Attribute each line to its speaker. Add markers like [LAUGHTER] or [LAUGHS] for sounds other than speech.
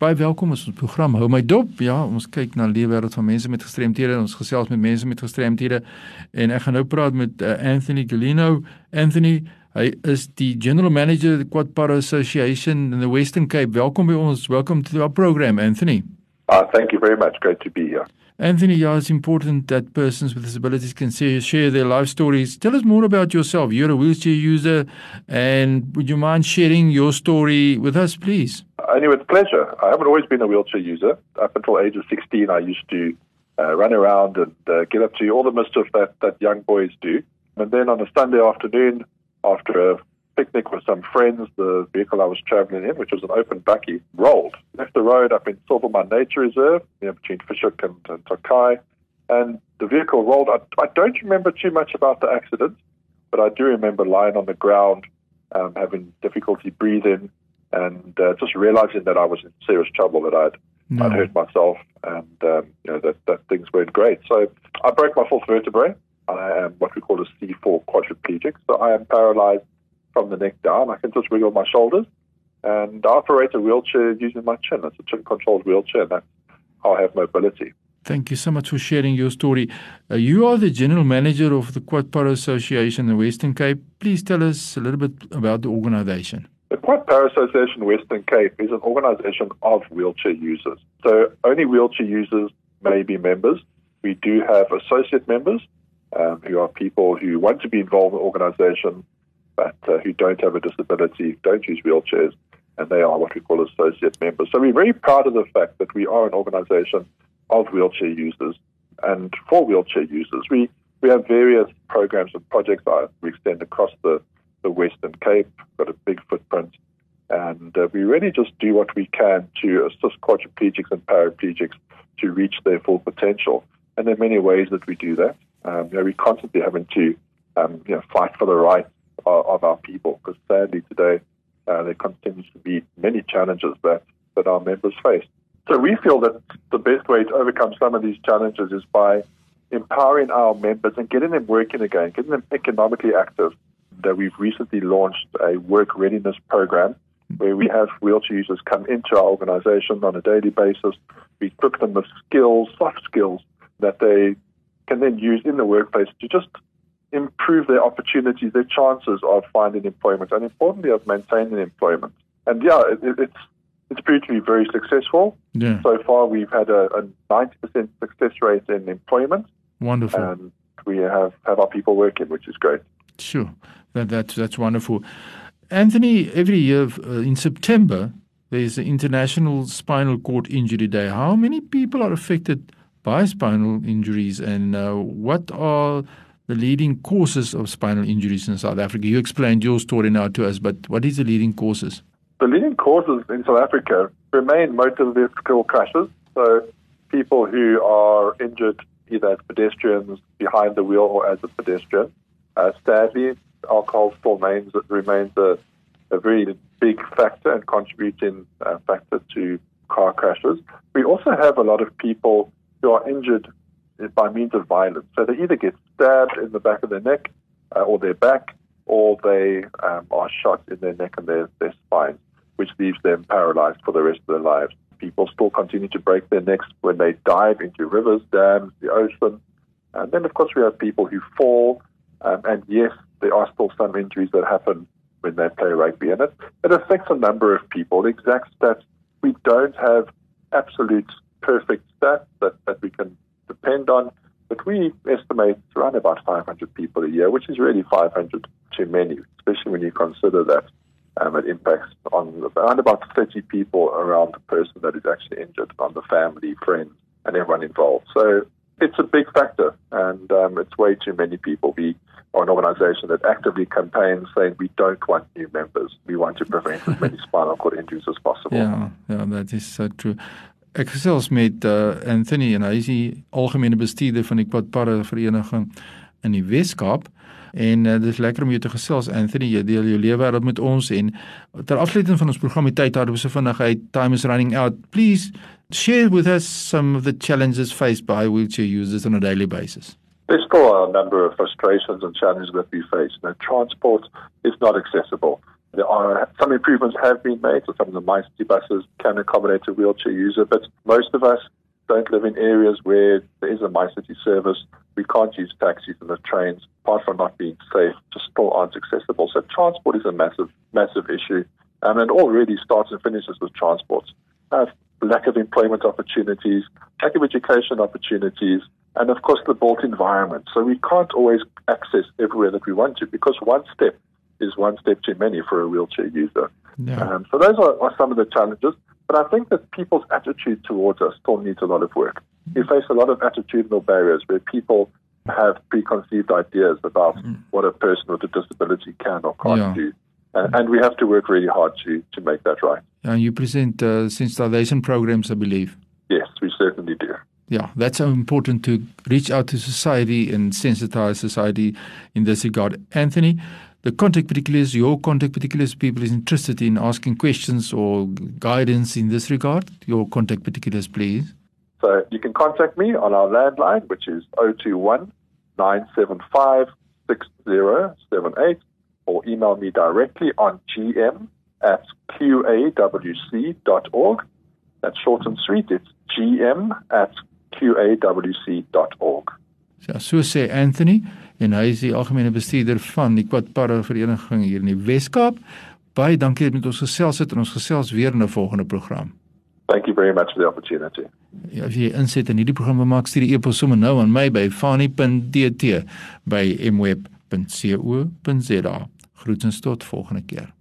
Speaker 1: Baie welkom is ons program Hou my dop. Ja, ons kyk na die wêreld van mense met gestremthede. Ons gesels met mense met gestremthede en ek gaan nou praat met uh, Anthony Galino. Anthony, hy is die General Manager of the Quad Para Association in the Western Cape. Welkom by ons. Welcome to our program, Anthony.
Speaker 2: Uh, thank you very much. Great to be here.
Speaker 1: Anthony, yeah, it's important that persons with disabilities can share their life stories. Tell us more about yourself. You're a wheelchair user, and would you mind sharing your story with us, please?
Speaker 2: Only with pleasure. I haven't always been a wheelchair user. Up until age of 16, I used to uh, run around and uh, get up to all the mischief that, that young boys do. And then on a Sunday afternoon, after a picnic with some friends. The vehicle I was traveling in, which was an open bakkie, rolled. Left the road up in Silvermine Nature Reserve, you know, between Fish Hoek and, and Tokai, and the vehicle rolled. I, I, don't remember too much about the accident, but I do remember lying on the ground, um, having difficulty breathing, and uh, just realizing that I was in serious trouble, that I'd, no. I'd hurt myself, and um, you know that, that things weren't great. So I broke my fourth vertebrae. I am what we call a C4 quadriplegic, so I am paralyzed from the neck down. I can just wiggle my shoulders and I operate a wheelchair using my chin. It's a chin controlled wheelchair. That's how I have mobility.
Speaker 1: Thank you so much for sharing your story. Uh, you are the general manager of the Quad Para Association in Western Cape. Please tell us a little bit about the organization.
Speaker 2: The Quad Para Association Western Cape is an organization of wheelchair users. So only wheelchair users may be members. We do have associate members um, who are people who want to be involved in the organization but uh, who don't have a disability, don't use wheelchairs, and they are what we call associate members. So we're very proud of the fact that we are an organization of wheelchair users and for wheelchair users. We, we have various programs and projects that we extend across the, the Western Cape, got a big footprint, and uh, we really just do what we can to assist quadriplegics and paraplegics to reach their full potential. And there are many ways that we do that. Um, you know, we're constantly having to um, you know, fight for the rights of, of our people. Because sadly today, uh, there continues to be many challenges that, that our members face. So we feel that the best way to overcome some of these challenges is by empowering our members and getting them working again, getting them economically active. That we've recently launched a work readiness program where we have wheelchair users come into our organization on a daily basis. We equip them with skills, soft skills that they can then use in the workplace to just improve their opportunities, their chances of finding employment, and importantly, of maintaining employment. And yeah, it, it's it's proved to be very successful. Yeah. So far, we've had a, a 90% success rate in employment.
Speaker 1: Wonderful.
Speaker 2: And we have, have our people working, which is great.
Speaker 1: Sure. That, that's, that's wonderful. Anthony, every year uh, in September, there's the International Spinal Cord Injury Day. How many people are affected by spinal injuries, and uh, what are the leading causes of spinal injuries in South Africa. You explained your story now to us, but what is the leading causes?
Speaker 2: The leading causes in South Africa remain motor vehicle crashes. So people who are injured either as pedestrians behind the wheel or as a pedestrian. Uh, sadly, alcohol still remains, remains a, a very big factor and contributing uh, factor to car crashes. We also have a lot of people who are injured by means of violence. So they either get stabbed in the back of their neck uh, or their back, or they um, are shot in their neck and their, their spine, which leaves them paralyzed for the rest of their lives. People still continue to break their necks when they dive into rivers, dams, the ocean. And then, of course, we have people who fall. Um, and yes, there are still some injuries that happen when they play rugby. And it, it affects a number of people. The exact stats, we don't have absolute perfect stats that, that we can depend on. But we estimate around about 500 people a year, which is really 500 too many, especially when you consider that um, it impacts on around about 30 people around the person that is actually injured, on the family, friends, and everyone involved. So it's a big factor, and um, it's way too many people. We are an organization that actively campaigns saying we don't want new members. We want to prevent as many [LAUGHS] spinal cord injuries as possible.
Speaker 1: Yeah, yeah, that is so true. Ek gesels met uh, Anthony en hy is die algemene bestuurder van die Quadpara vereniging in die Weskaap. En uh, dis lekker om jou te gesels Anthony, jy deel jou lewe wêreld met ons en ter afsluiting van ons program die tyd daar so vinnigheid time is running out. Please share with us some of the challenges faced by wheelchair users on a daily basis.
Speaker 2: There's still a number of frustrations and challenges that we face. You know, transport is not accessible. There are some improvements have been made, so some of the MyCity buses can accommodate a wheelchair user, but most of us don't live in areas where there is a MyCity service. We can't use taxis and the trains, apart from not being safe, just still aren't accessible. So transport is a massive, massive issue. Um, and it all really starts and finishes with transport. Uh, lack of employment opportunities, lack of education opportunities, and of course the built environment. So we can't always access everywhere that we want to because one step is one step too many for a wheelchair user. Yeah. Um, so those are, are some of the challenges. But I think that people's attitude towards us still needs a lot of work. We face a lot of attitudinal barriers where people have preconceived ideas about mm. what a person with a disability can or can't yeah. do. And, and, we have to work really hard to, to make that right.
Speaker 1: And you present uh, sensitization programs, I believe.
Speaker 2: Yes, we certainly do.
Speaker 1: Yeah, that's so important to reach out to society and sensitize society in this regard. Anthony, the contact particulars, your contact particulars, people is interested in asking questions or guidance in this regard, your contact particulars, please.
Speaker 2: So you can contact me on our landline, which is 021 975 6078, or email me directly on gm at qawc.org. That's short and sweet. It's gm at qawc.org.
Speaker 1: Ja, so sê Anthony en hy is die algemene bestuurder van die Quadpara vereniging hier in die Wes-Kaap. Baie dankie dat jy met ons gesels het en ons gesels weer in 'n volgende program.
Speaker 2: Thank you very much for the opportunity.
Speaker 1: Ja, as jy inset in hierdie program maak, stuur die e-pos sommer nou aan my by fani.dt by mweb.co.za. Groetens tot volgende keer.